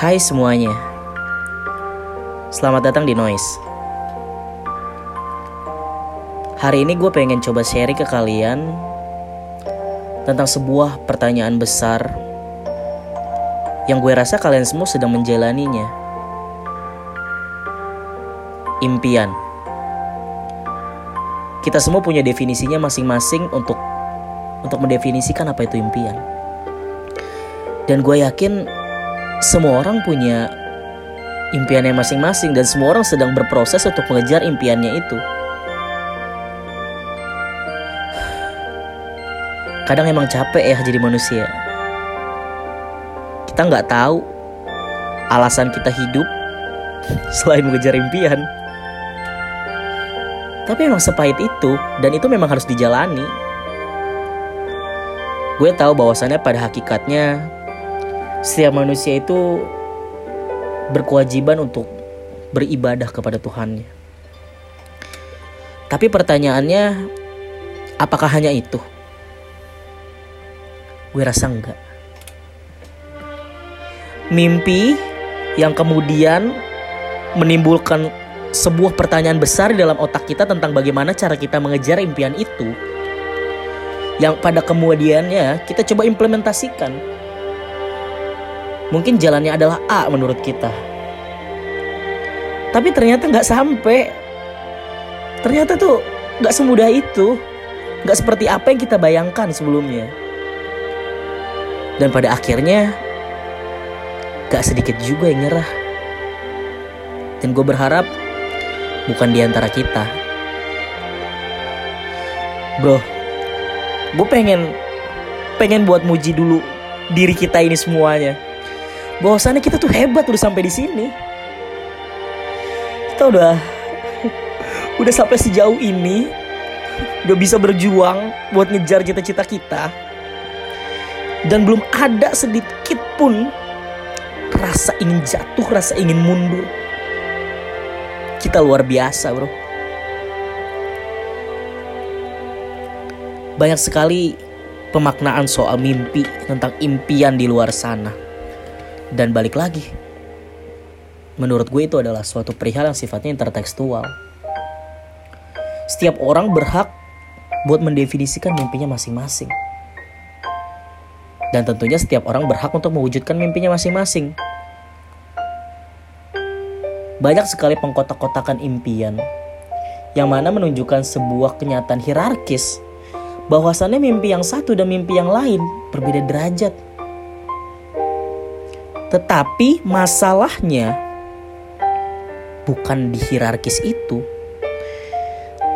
Hai semuanya. Selamat datang di Noise. Hari ini gue pengen coba sharing ke kalian Tentang sebuah pertanyaan besar Yang gue rasa kalian semua sedang menjalaninya. Impian. Kita semua punya definisinya masing-masing untuk untuk mendefinisikan apa itu impian. Dan gue yakin semua orang punya impiannya masing-masing dan semua orang sedang berproses untuk mengejar impiannya itu. Kadang emang capek ya jadi manusia. Kita nggak tahu alasan kita hidup selain mengejar impian. Tapi emang sepahit itu dan itu memang harus dijalani. Gue tahu bahwasannya pada hakikatnya setiap manusia itu berkewajiban untuk beribadah kepada Tuhannya. Tapi pertanyaannya, apakah hanya itu? Gue rasa enggak. Mimpi yang kemudian menimbulkan sebuah pertanyaan besar dalam otak kita tentang bagaimana cara kita mengejar impian itu yang pada kemudiannya kita coba implementasikan. Mungkin jalannya adalah A menurut kita. Tapi ternyata nggak sampai. Ternyata tuh nggak semudah itu. Nggak seperti apa yang kita bayangkan sebelumnya. Dan pada akhirnya gak sedikit juga yang nyerah. Dan gue berharap bukan di antara kita. Bro, gue pengen pengen buat muji dulu diri kita ini semuanya. Bahwasannya kita tuh hebat udah sampai di sini. Kita udah udah sampai sejauh ini, udah bisa berjuang buat ngejar cita-cita kita. Dan belum ada sedikit pun rasa ingin jatuh, rasa ingin mundur. Kita luar biasa, bro. Banyak sekali pemaknaan soal mimpi tentang impian di luar sana. Dan balik lagi, menurut gue itu adalah suatu perihal yang sifatnya intertekstual. Setiap orang berhak buat mendefinisikan mimpinya masing-masing. Dan tentunya setiap orang berhak untuk mewujudkan mimpinya masing-masing. Banyak sekali pengkotak-kotakan impian yang mana menunjukkan sebuah kenyataan hierarkis bahwasannya mimpi yang satu dan mimpi yang lain berbeda derajat. Tetapi masalahnya bukan di hierarkis itu,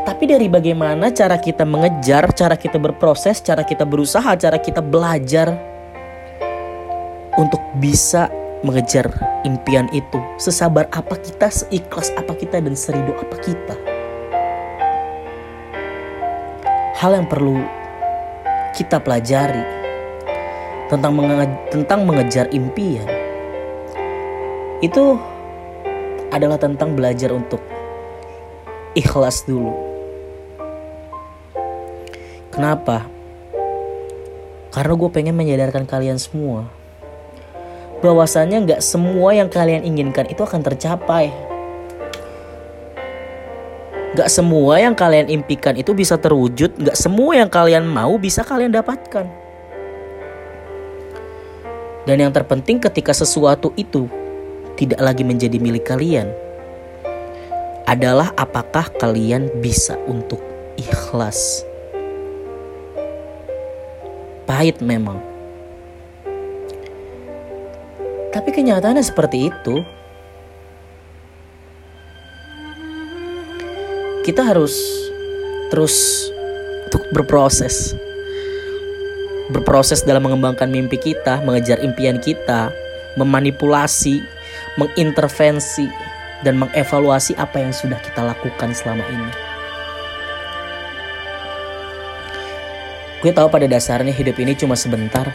tapi dari bagaimana cara kita mengejar, cara kita berproses, cara kita berusaha, cara kita belajar untuk bisa mengejar impian itu. Sesabar apa kita, seikhlas apa kita, dan seridu apa kita. Hal yang perlu kita pelajari tentang menge tentang mengejar impian itu adalah tentang belajar untuk ikhlas dulu. Kenapa? Karena gue pengen menyadarkan kalian semua bahwasannya nggak semua yang kalian inginkan itu akan tercapai. Gak semua yang kalian impikan itu bisa terwujud, gak semua yang kalian mau bisa kalian dapatkan. Dan yang terpenting ketika sesuatu itu tidak lagi menjadi milik kalian, adalah apakah kalian bisa untuk ikhlas. Pahit memang. Tapi kenyataannya seperti itu. kita harus terus untuk berproses. Berproses dalam mengembangkan mimpi kita, mengejar impian kita, memanipulasi, mengintervensi, dan mengevaluasi apa yang sudah kita lakukan selama ini. Gue tahu pada dasarnya hidup ini cuma sebentar.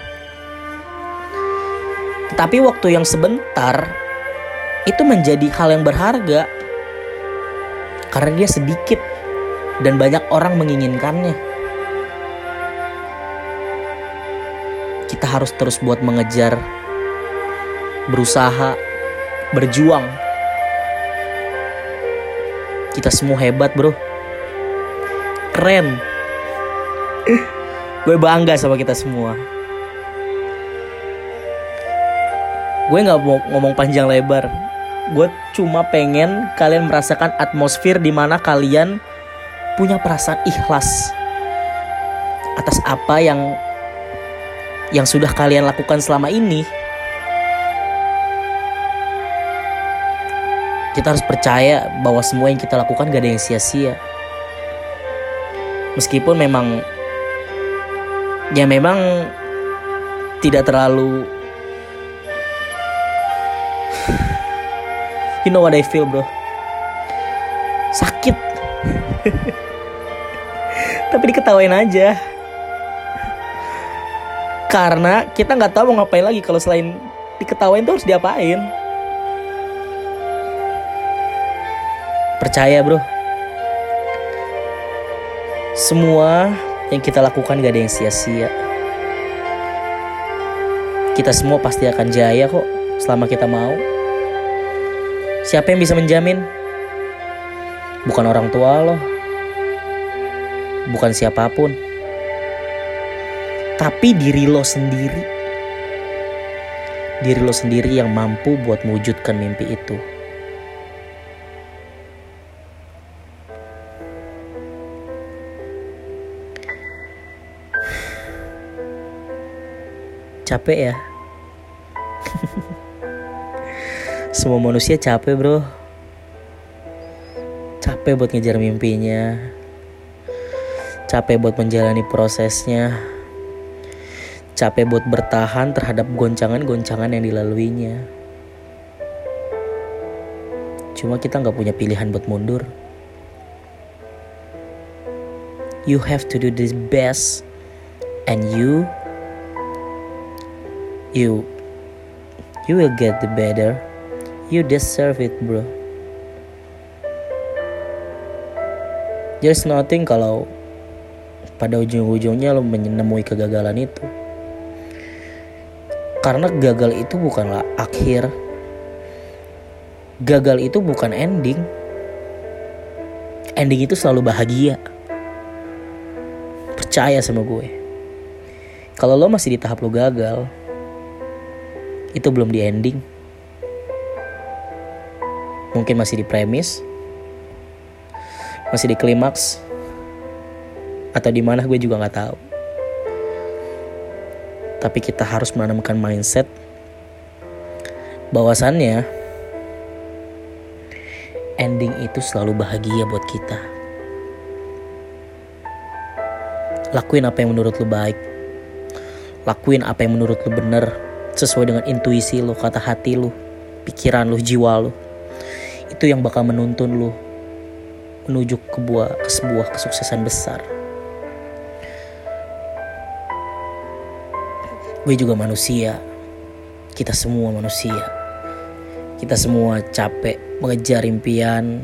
Tetapi waktu yang sebentar itu menjadi hal yang berharga karena dia sedikit dan banyak orang menginginkannya. Kita harus terus buat mengejar berusaha, berjuang. Kita semua hebat, bro. Keren. Gue bangga sama kita semua. Gue nggak mau ngomong panjang lebar. Gue cuma pengen kalian merasakan atmosfer di mana kalian punya perasaan ikhlas atas apa yang yang sudah kalian lakukan selama ini. Kita harus percaya bahwa semua yang kita lakukan gak ada yang sia-sia. Meskipun memang ya memang tidak terlalu You know what I feel bro. Sakit. Tapi diketawain aja. Karena kita nggak tahu mau ngapain lagi Kalau selain diketawain tuh harus diapain Percaya bro. Semua yang kita lakukan gak ada yang sia-sia. Kita semua pasti akan jaya kok Selama kita mau. Siapa yang bisa menjamin? Bukan orang tua lo. Bukan siapa pun. Tapi diri lo sendiri. Diri lo sendiri yang mampu buat mewujudkan mimpi itu Capek ya? Semua manusia capek bro. Capek buat ngejar mimpinya. Capek buat menjalani prosesnya. Capek buat bertahan terhadap goncangan-goncangan yang dilaluinya. Cuma kita nggak punya pilihan buat mundur. You have to do this best And you you you will get the better. You deserve it bro. There's nothing kalau pada ujung-ujungnya lo menemui kegagalan itu. Karena gagal itu bukanlah akhir. Gagal itu bukan ending. Ending itu selalu bahagia. Percaya sama gue. Kalau lo masih di tahap lo gagal itu belum di ending. Mungkin masih di premis. Masih di klimaks. Atau di mana gue juga nggak tahu. Tapi kita harus menanamkan mindset bahwasannya ending itu selalu bahagia buat kita. Lakuin apa yang menurut lu baik. Lakuin apa yang menurut lu bener sesuai dengan intuisi lo, kata hati lo, pikiran lo, jiwa lo. Itu yang bakal menuntun lo menuju ke, buah, sebuah kesuksesan besar. Gue juga manusia. Kita semua manusia. Kita semua capek mengejar impian.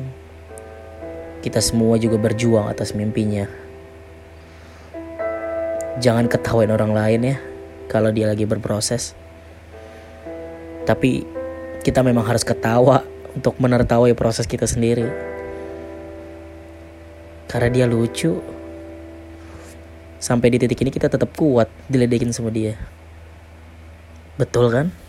Kita semua juga berjuang atas mimpinya. Jangan ketawain orang lain ya kalau dia lagi berproses. Tapi kita memang harus ketawa untuk menertawai proses kita sendiri. Karena dia lucu. Sampai di titik ini kita tetap kuat diledekin sama dia. Betul kan?